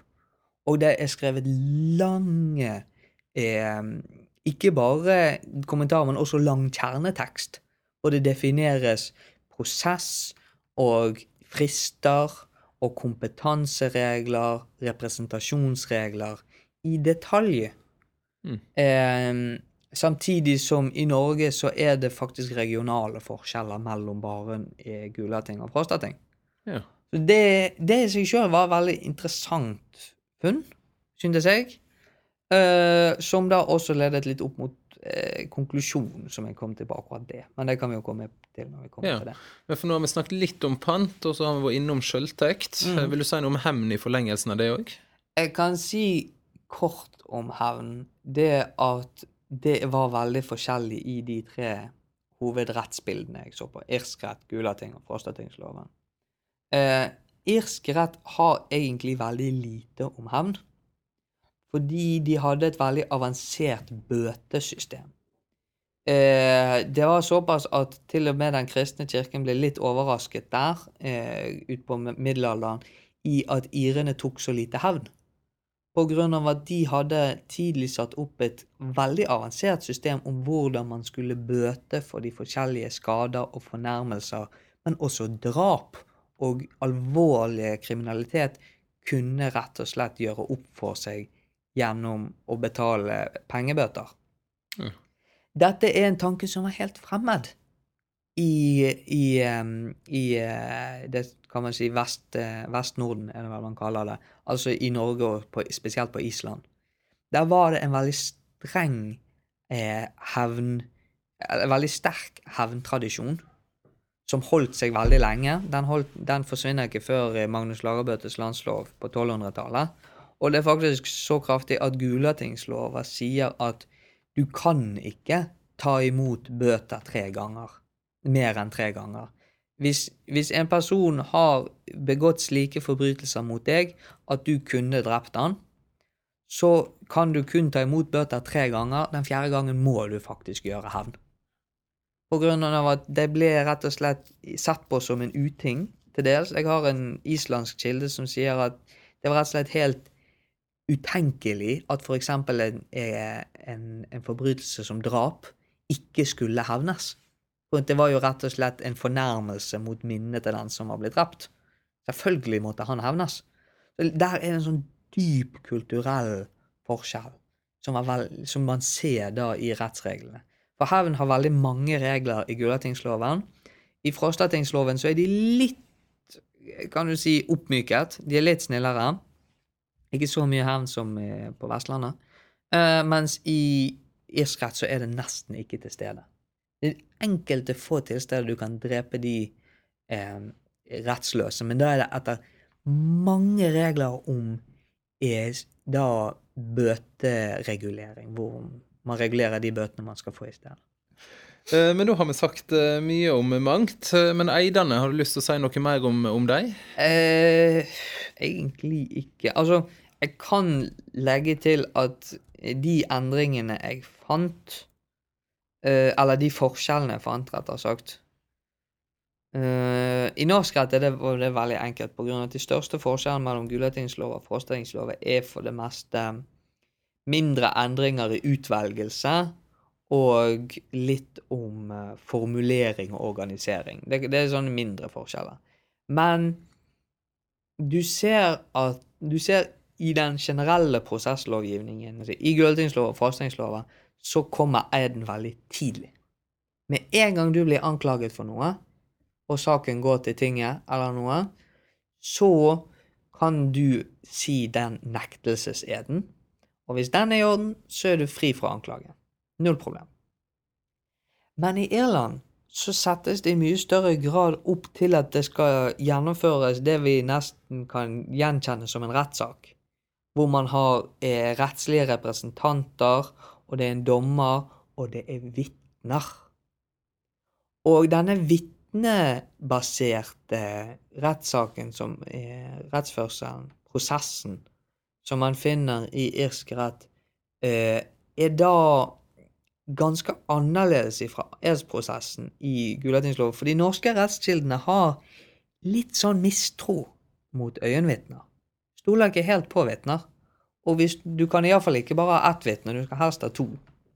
og det er skrevet lange eh, Ikke bare kommentarer, men også lang kjernetekst. Og det defineres prosess og frister og kompetanseregler, representasjonsregler, i detalj. Mm. Eh, samtidig som i Norge så er det faktisk regionale forskjeller mellom bare eh, Gulating og Frostating. ja. Det, det i seg sjøl var veldig interessant funn, syntes jeg. Uh, som da også ledet litt opp mot uh, konklusjonen som jeg kom til på akkurat det. Men det kan vi jo komme til når vi kommer Ja. til det. Men for nå har vi snakket litt om pant, og så har vi vært innom sjøltekt. Mm. Vil du si noe om hevn i forlengelsen av det òg? Jeg kan si kort om hevn. Det at det var veldig forskjellig i de tre hovedrettsbildene jeg så på. Irsk rett, Gulating og Frostatingsloven. Eh, irsk rett har egentlig veldig lite om hevn. Fordi de hadde et veldig avansert bøtesystem. Eh, det var såpass at til og med den kristne kirken ble litt overrasket der, eh, ut på middelalderen, i at irene tok så lite hevn. På grunn av at de hadde tidlig satt opp et veldig avansert system om hvordan man skulle bøte for de forskjellige skader og fornærmelser, men også drap og alvorlig kriminalitet kunne rett og slett gjøre opp for seg gjennom å betale pengebøter. Mm. Dette er en tanke som var helt fremmed i, i, i eh, det kan man si vest, eh, Vest-Norden, er det hva man kaller det. Altså i Norge og på, spesielt på Island. Der var det en veldig streng eh, hevn Veldig sterk hevntradisjon som holdt seg veldig lenge. Den, holdt, den forsvinner ikke før eh, Magnus Lagerbøtes landslov på 1200-tallet. Og det er faktisk så kraftig at Gulatingslova sier at du kan ikke ta imot bøter tre ganger. Mer enn tre ganger. Hvis, hvis en person har begått slike forbrytelser mot deg at du kunne drept han, så kan du kun ta imot bøter tre ganger. Den fjerde gangen må du faktisk gjøre hevn. Av at det ble rett og slett sett på som en uting til dels. Jeg har en islandsk kilde som sier at det var rett og slett helt utenkelig at f.eks. En, en, en forbrytelse som drap ikke skulle hevnes. For det var jo rett og slett en fornærmelse mot minnet til den som var blitt drept. Selvfølgelig måtte han hevnes. Der er det en sånn dyp kulturell forskjell som, vel, som man ser da i rettsreglene. For hevn har veldig mange regler i Gulatingsloven. I Frostatingsloven så er de litt, kan du si, oppmyket. De er litt snillere. Ikke så mye hevn som på Vestlandet. Uh, mens i irsk så er det nesten ikke til stede. Det er enkelte få tilsteder du kan drepe de eh, rettsløse, men da er det etter mange regler om er da bøteregulering, hvor man regulerer de bøtene man skal få i stedet. Eh, men nå har vi sagt eh, mye om mangt. Eh, men Eidane, har du lyst til å si noe mer om, om dem? Eh, egentlig ikke. Altså, jeg kan legge til at de endringene jeg fant, eh, eller de forskjellene jeg fant, rett og slett eh, I norsk rett er det, det veldig enkelt, av at de største forskjellene mellom Gulatingslova og Frostatingsloven er for det meste mindre endringer i utvelgelse og litt om uh, formulering og organisering. Det, det, er sånne mindre forskjeller. Men du ser at Du ser i den generelle prosesslovgivningen, altså i Gulatingslova og Frostatingsloven, så kommer eiden veldig tidlig. Med en gang du blir anklaget for noe, og saken går til tinget eller noe, så kan du si den nektelseseden. Og hvis den er i orden, så er du fri fra anklage. Null problem. Men i Irland så settes det i mye større grad opp til at det skal gjennomføres det vi nesten kan gjenkjenne som en rettssak. Hvor man har eh, rettslige representanter, og det er en dommer, og det er vitner. Og denne vitnebaserte rettssaken som er rettsførselen, prosessen, som man finner i irsk rett, eh, er da ganske annerledes fra edsprosessen i Gulatingsloven. For de norske rettskildene har litt sånn mistro mot øyenvitner. Stoler ikke helt på vitner. Og hvis, du kan iallfall ikke bare ha ett vitne, du skal helst ha to.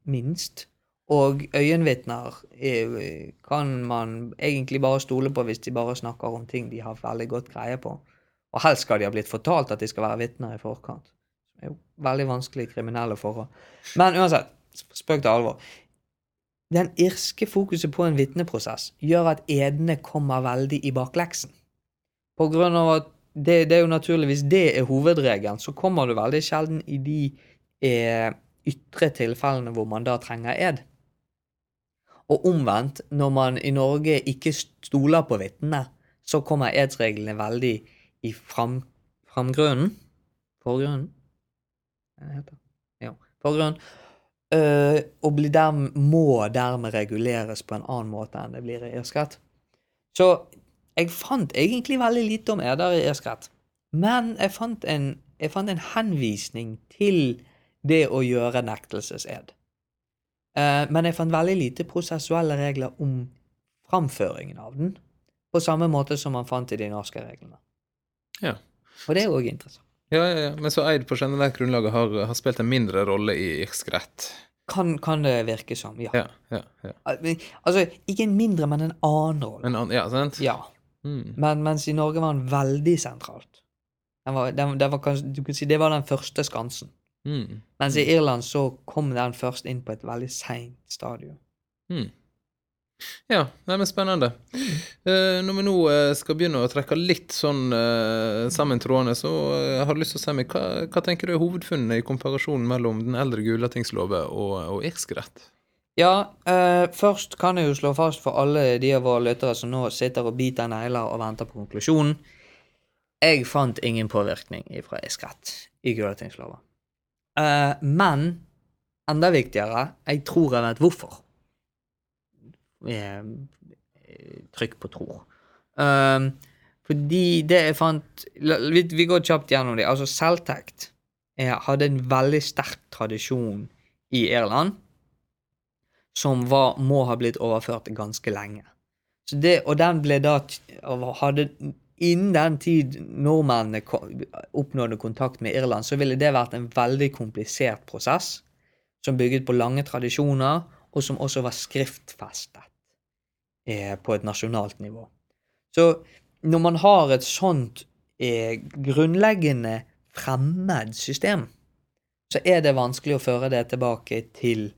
Minst. Og øyenvitner eh, kan man egentlig bare stole på hvis de bare snakker om ting de har veldig godt greie på. Og helst skal de ha blitt fortalt at de skal være vitner i forkant. Det er jo veldig vanskelig kriminelle forhold. Men uansett, spøk til alvor. Den irske fokuset på en vitneprosess gjør at edene kommer veldig i bakleksen. På grunn av at det, det er jo naturligvis det er hovedregelen, så kommer du veldig sjelden i de eh, ytre tilfellene hvor man da trenger ed. Og omvendt, når man i Norge ikke stoler på vitnene, så kommer edsreglene veldig i fram, framgrunnen Forgrunnen? Hva heter det? Ja, forgrunnen. Uh, og der, må dermed reguleres på en annen måte enn det blir i irsk Så jeg fant egentlig veldig lite om eder i irsk men jeg fant, en, jeg fant, en, henvisning til det å gjøre nektelsesed. Uh, men jeg fant veldig lite prosessuelle regler om framføringen av den, på samme måte som man fant i de norske reglene. Ja. Og det er òg interessant. Ja, ja, ja. Men så eid på generelt grunnlag har, har, spilt en mindre rolle i irsk rett? Kan, kan, det virke som, ja. ja, ja, ja. Altså, ikke en mindre, men en annen rolle. En annen, ja, sant? Ja. Mm. Men, mens i Norge var den veldig sentralt. Den var, den, den var, du kan si det var den første skansen. Mm. Mens i Irland så kom den først inn på et veldig seint stadium. Mm. Ja, det er spennende. Uh, når vi nå uh, skal begynne å trekke litt sånn uh, sammen trådene, så har du lyst til å si meg, hva, hva tenker du er hovedfunnene i komparasjonen mellom den eldre Gulatingsloven og, og irsk rett? Ja, først kan jeg jo slå fast for alle de av våre lyttere som nå sitter og biter negler og venter på konklusjonen. Jeg fant ingen påvirkning fra irsk rett i Gulatingsloven. men enda viktigere, jeg tror jeg vet hvorfor. Eh, trykk på tror. Um, fordi det jeg fant vi, vi, går kjapt gjennom det. Altså, selvtekt hadde en veldig sterk tradisjon i Irland som var, må ha blitt overført ganske lenge. Det, og den ble da hadde innen den tid nordmennene oppnådde kontakt med Irland, så ville det vært en veldig komplisert prosess, som bygget på lange tradisjoner, og som også var skriftfestet eh, på et nasjonalt nivå. Så når man har et sånt eh, grunnleggende fremmed system, så er det vanskelig å føre det tilbake til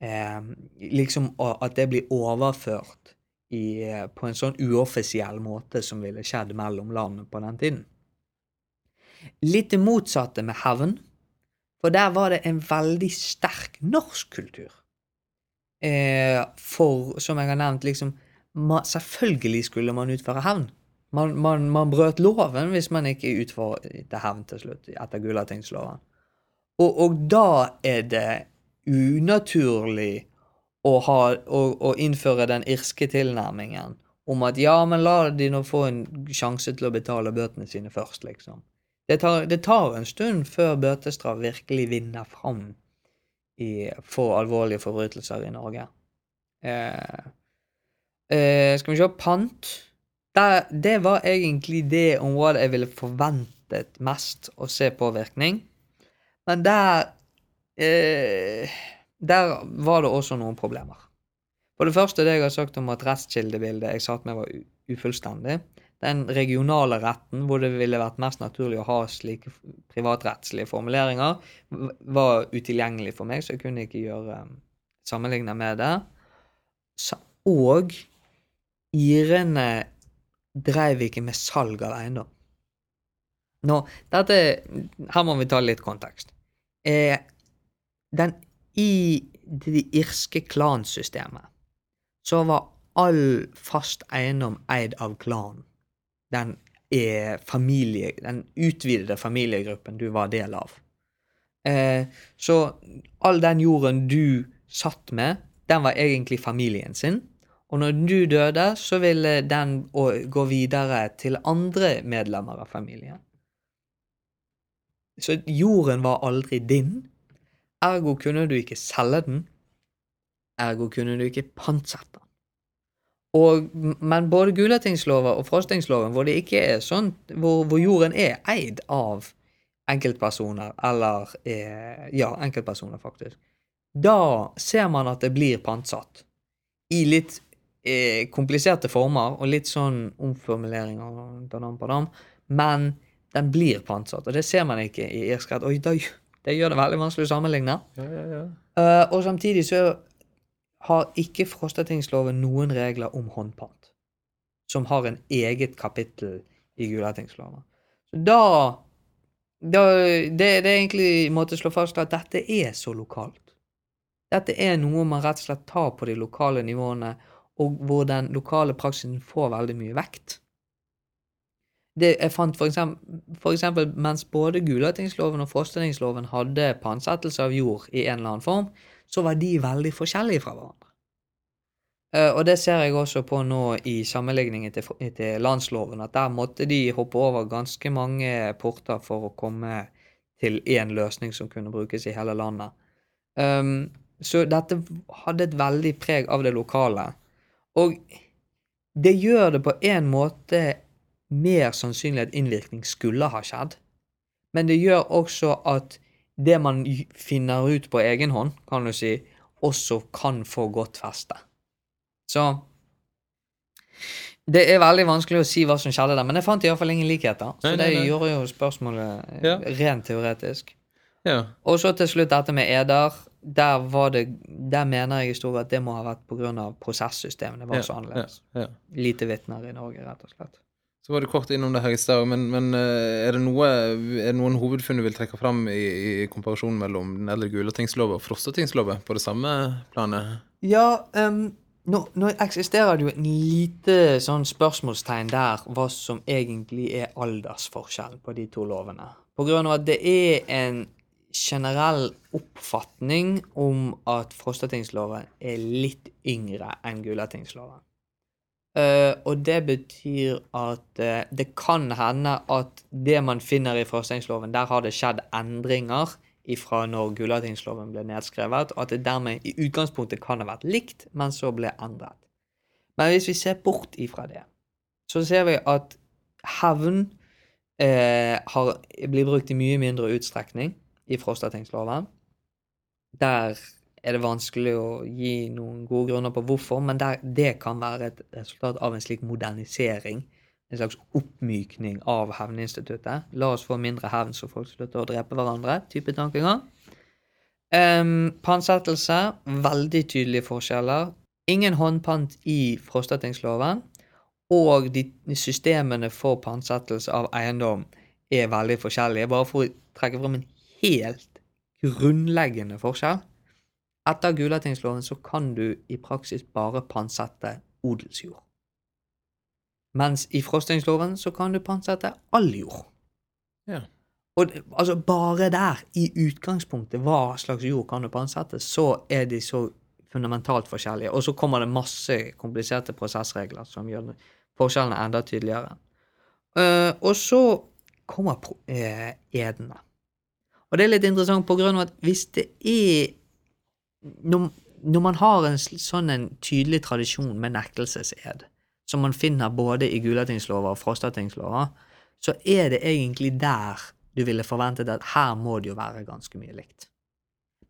eh, liksom at det blir overført i, eh, på en sånn uoffisiell måte som ville skjedd mellom landene på den tiden. Litt det motsatte med hevn, for der var det en veldig sterk norsk kultur. Eh, for, som jeg har nevnt, liksom ma, Selvfølgelig skulle man utføre hevn. Man, man, man brøt loven hvis man ikke utførte hevn til slutt, etter Gulatingsloven. Og, og da er det unaturlig å, ha, å, å innføre den irske tilnærmingen om at ja, men la de nå få en sjanse til å betale bøtene sine først, liksom. Det tar, det tar en stund før bøtestraff virkelig vinner fram i, for alvorlige forbrytelser i Norge. Eh, eh, skal vi se Pant. Det, det var egentlig det området jeg ville forventet mest å se påvirkning. Men der uh, Der var det også noen problemer. For det første det jeg har sagt om at restkildebildet jeg satt med, var ufullstendig. Den regionale retten, hvor det ville vært mest naturlig å ha slike privatrettslige formuleringer, var utilgjengelig for meg, så jeg kunne ikke gjøre sammenligne med det. Og irene dreiv ikke med salg av eiendom. Nå, dette Her må vi ta litt kontekst. Eh, den I det irske klansystemet så var all fast eiendom eid av klanen. Den er familie, den utvidede familiegruppen du var del av. Eh, så all den jorden du satt med, den var egentlig familien sin. Og når du døde, så ville den gå videre til andre medlemmer av familien. Så jorden var aldri din. Ergo kunne du ikke selge den. Ergo kunne du ikke pantsette den. Og, men både Gulatingsloven og Frostingsloven, hvor det ikke er sånn, hvor, hvor jorden er eid av enkeltpersoner, eller eh, Ja, enkeltpersoner, faktisk. Da ser man at det blir pantsatt. I litt eh, kompliserte former, og litt sånn omformuleringer, dadam, badam, men den blir pantsatt. Og det ser man ikke i irsk rett. Oi, da, det gjør det veldig vanskelig å sammenligne. Ja, ja, ja. Uh, og samtidig så har ikke Frostatingsloven noen regler om håndpant, som har en eget kapittel i Gulatingsloven. Så da, da det, det er egentlig en måte å slå fast at dette er så lokalt. Dette er noe man rett og slett tar på de lokale nivåene, og hvor den lokale praksisen får veldig mye vekt. Det jeg fant for eksempel, for eksempel mens både Gulatingsloven og Frostatingsloven hadde pantsettelse av jord i en eller annen form, så var de veldig forskjellige fra hverandre. Eh, og det ser jeg også på nå i sammenligningen til, til landsloven, at der måtte de hoppe over ganske mange porter for å komme til én løsning som kunne brukes i hele landet. Um, så dette hadde et veldig preg av det lokale. Og det gjør det på en måte mer sannsynlig at innvirkning skulle ha skjedd. Men det gjør også at det man finner ut på egen hånd, kan du si, også kan få godt feste. Så Det er veldig vanskelig å si hva som skjedde der, men jeg fant iallfall ingen likheter. Så Nei, nei, det nei. gjorde jo spørsmålet Ja. rent teoretisk. ja. Og så til slutt dette med eder. Der, var det, der mener jeg i stor grad at det må ha vært pga. prosessystemet. Det var ja, så annerledes. Ja, ja. Lite vitner i Norge, rett og slett. Så var du kort innom det her i stad, men, men eh, er, det noe, er det noen hovedfunn du vil trekke fram i, i komparasjonen mellom den eldre Gulatingslova og Frostatingslova på det samme planet? Ja, um, nå, nå eksisterer det jo en lite sånn spørsmålstegn der hva som egentlig er aldersforskjellen på de to lovene. På grunn av at det er en generell oppfatning om at Frostatingsloven er litt yngre enn Gulatingsloven. Uh, og det betyr at uh, det kan hende at det man finner i Frostatingsloven, der har det skjedd endringer ifra når Gulatingsloven ble nedskrevet, og at det dermed i utgangspunktet kan ha vært likt, men så ble endret. Men hvis vi ser bort ifra det, så ser vi at hevn har, blir brukt i mye mindre utstrekning i Frostatingsloven. Der er det vanskelig å gi noen gode grunner på hvorfor, men der, det kan være et resultat av en slik modernisering. En slags oppmykning av hevninstituttet. La oss få mindre hevn, så folk slutter å drepe hverandre. type tankegang. Um, pantsettelse. Veldig tydelige forskjeller. Ingen håndpant i Frostatingsloven. Og de systemene for pantsettelse av eiendom er veldig forskjellige. Bare for å trekke frem en helt grunnleggende forskjell. Etter Gulatingsloven så kan du i praksis bare pantsette odelsjord. Mens i Frostingsloven så kan du pantsette all jord. Ja. Og altså bare der, i utgangspunktet, hva slags jord kan du pantsette, så er de så fundamentalt forskjellige. Og så kommer det masse kompliserte prosessregler som gjør forskjellene enda tydeligere. Uh, og så kommer eh, edene. Og det er litt interessant på grunn av at hvis det er når, når man har en sånn en tydelig tradisjon med nektelsesed, som man finner både i Gulatingslover og Frostatingslover, så er det egentlig der du ville forventet at her må det jo være ganske mye likt.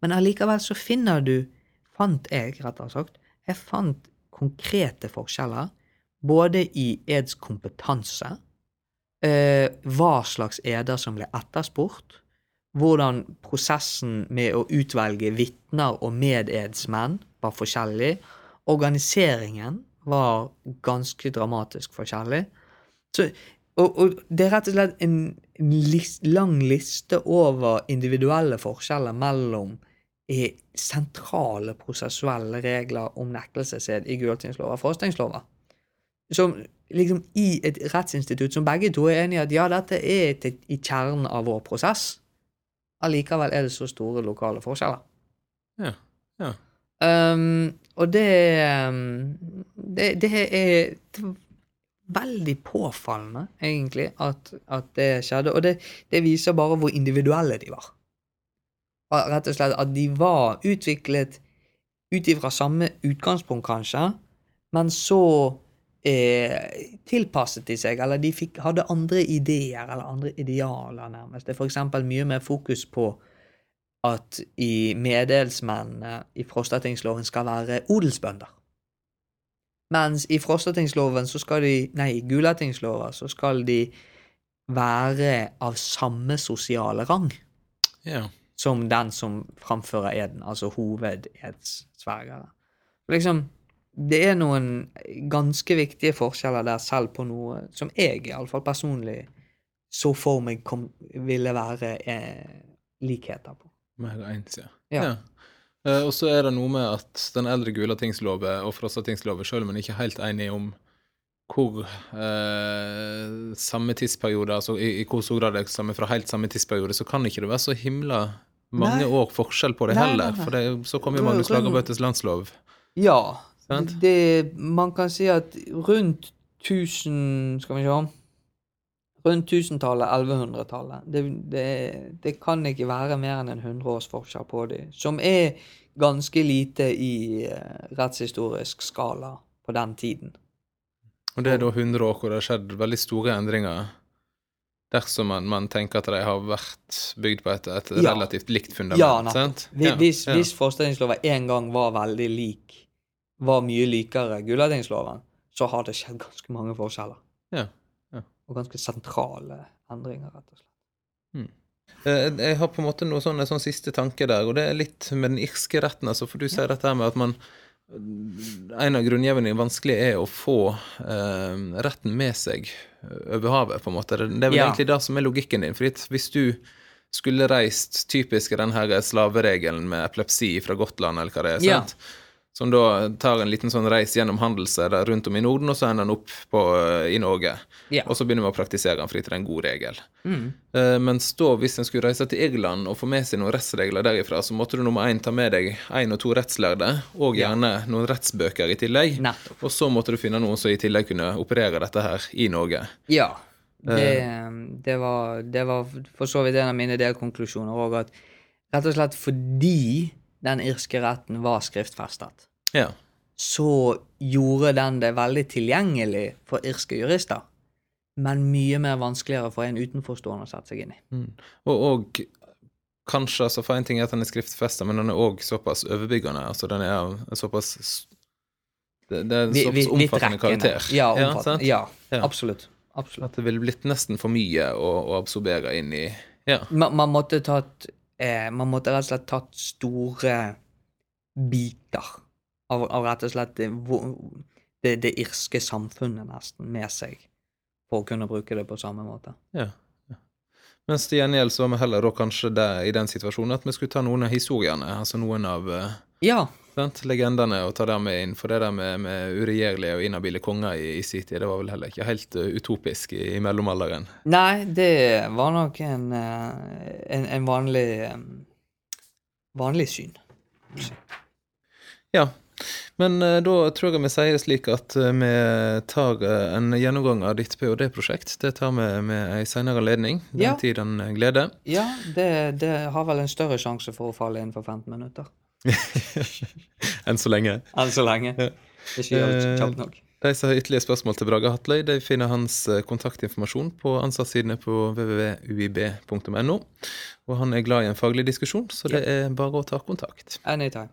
Men allikevel så finner du, fant jeg rettere sagt, jeg fant konkrete forskjeller, både i eds kompetanse, eh, hva slags eder som ble etterspurt, hvordan prosessen med å utvelge vitner og mededsmenn var forskjellig. Organiseringen var ganske dramatisk forskjellig. Så, og, og det er rett og slett en list, lang liste over individuelle forskjeller mellom eh, sentrale prosessuelle regler om nektelsesed i Gulatingsloven og Frostatingsloven. Som liksom i et rettsinstitutt som begge to er enige i at ja, dette er i kjernen av vår prosess. Allikevel er det så store lokale forskjeller. Ja. ja. Um, og det, um, det Det er veldig påfallende, egentlig, at, at det skjedde. Og det, det viser bare hvor individuelle de var. Rett og slett at de var utviklet ut ifra samme utgangspunkt, kanskje, men så eh, tilpasset de seg, eller de fikk, hadde andre ideer eller andre idealer, nærmest. Det er eksempel mye mer fokus på at i medelsmennene i Frostatingsloven skal være odelsbønder. Mens i Frostatingsloven så skal de Nei, i Gulatingsloven så skal de være av samme sosiale rang ja. som den som framfører eden, altså hovededsvergere. Liksom, det er noen ganske viktige forskjeller der selv på noe som jeg iallfall personlig så for meg kom, ville være eh, likheter på. Mer ens, ja. Ja. Eh, og så er det noe med at den eldre Gulatingsloven og Frostatingslova, selv om en ikke er helt enig om hvor eh, samme tidsperiode, altså i, i hvor stor grad det er samme fra helt samme tidsperiode, så kan ikke det være så himla mange Nei. år forskjell på det Nei, heller. nei. For det, så kom jo Magnus Lagerbøttes landslov. Ja. Sant? Det, man kan si at rundt 1000 Skal vi se Rundt 1000-tallet, 1100-tallet. Det, det, det kan ikke være mer enn en 100 års forskjell på dem. Som er ganske lite i eh, rettshistorisk skala på den tiden. Og det er da 100 år hvor det har skjedd veldig store endringer. Dersom man, man tenker at de har vært bygd på et, et Ja. relativt likt fundament. Ja, sant? Hvis, Ja, hvis, ja. hvis forestillingsloven en gang var veldig lik, var mye likere Gulatingsloven, så har det skjedd ganske mange forskjeller. Ja, ja. Og ganske sentrale endringer, rett og slett. Mm. Jeg har på en måte noe sånn, en sånn siste tanke der, og det er litt med den irske retten. altså, For du sier dette her med at man En av grunngjevene vanskelig er å få eh, retten med seg over havet, på en måte. Det, er vel Ja. egentlig det som er logikken din. fordi hvis du skulle reist typisk den her slaveregelen med epilepsi fra Gotland, eller hva det er, Ja. Som da tar en liten sånn reis gjennom handelser rundt om i Norden, og så ender den opp på, eh, i Norge. Ja. Og så begynner vi å praktisere den fordi det er en god regel. Mm. Eh, Mens da, hvis en skulle reise til Irland og få med seg noen rettsregler derifra, så måtte du nummer én ta med deg én og to rettslærde, og gjerne noen rettsbøker i tillegg. Nettopp. Og så måtte du finne noen som i tillegg kunne operere dette her i Norge. Ja. Det, Eh. det, var, det var for så vidt en av mine delkonklusjoner òg, at rett og slett fordi den irske retten var skriftfestet, Ja. så gjorde den det veldig tilgjengelig for irske jurister. men mye mer vanskeligere for en utenforstående å sette seg inn i. Mm. Og, og kanskje, altså for en ting er at den er skriftfesta, men den er òg såpass overbyggende. Altså den er såpass Det, det er en såpass omfattende karakter. Ja, omfattende. Ja, Ja. absolutt. absolutt. At det ville blitt nesten for mye å, å absorbere inn i Ja. Man, man måtte tatt eh, Man måtte rett og slett tatt store biter av, av rett og slett det, det, det irske samfunnet nesten med seg for å kunne bruke det på samme måte. ja. ja. Mens til gjengjeld så var vi heller da kanskje der, i den situasjonen at vi skulle ta noen av historiene, altså noen av eh, Ja, sant, legendene, og ta det med inn. For det der med, med uregjerlige og inhabile konger i, i sin tid, det var vel heller ikke helt eh, utopisk i, i mellomalderen. Nei, det var nok en, eh, en, en vanlig eh, vanlig syn. Ja. Men da tror jeg vi sier det slik at vi tar en gjennomgang av ditt ph.d.-prosjekt. Det tar vi med ei seinere anledning. Den Ja. tid den eh, glede. Ja, det, det har vel en større sjanse for å falle innenfor 15 minutter. [LAUGHS] Enn så lenge. Enn så lenge. Ja. Det er ikke Eh, kjapt nok. De som har ytterligere spørsmål til Brage Hatløy, de finner hans eh, kontaktinformasjon på ansattsidene på www.uib.no. Og han er glad i en faglig diskusjon, så det er bare å ta kontakt. Anytime.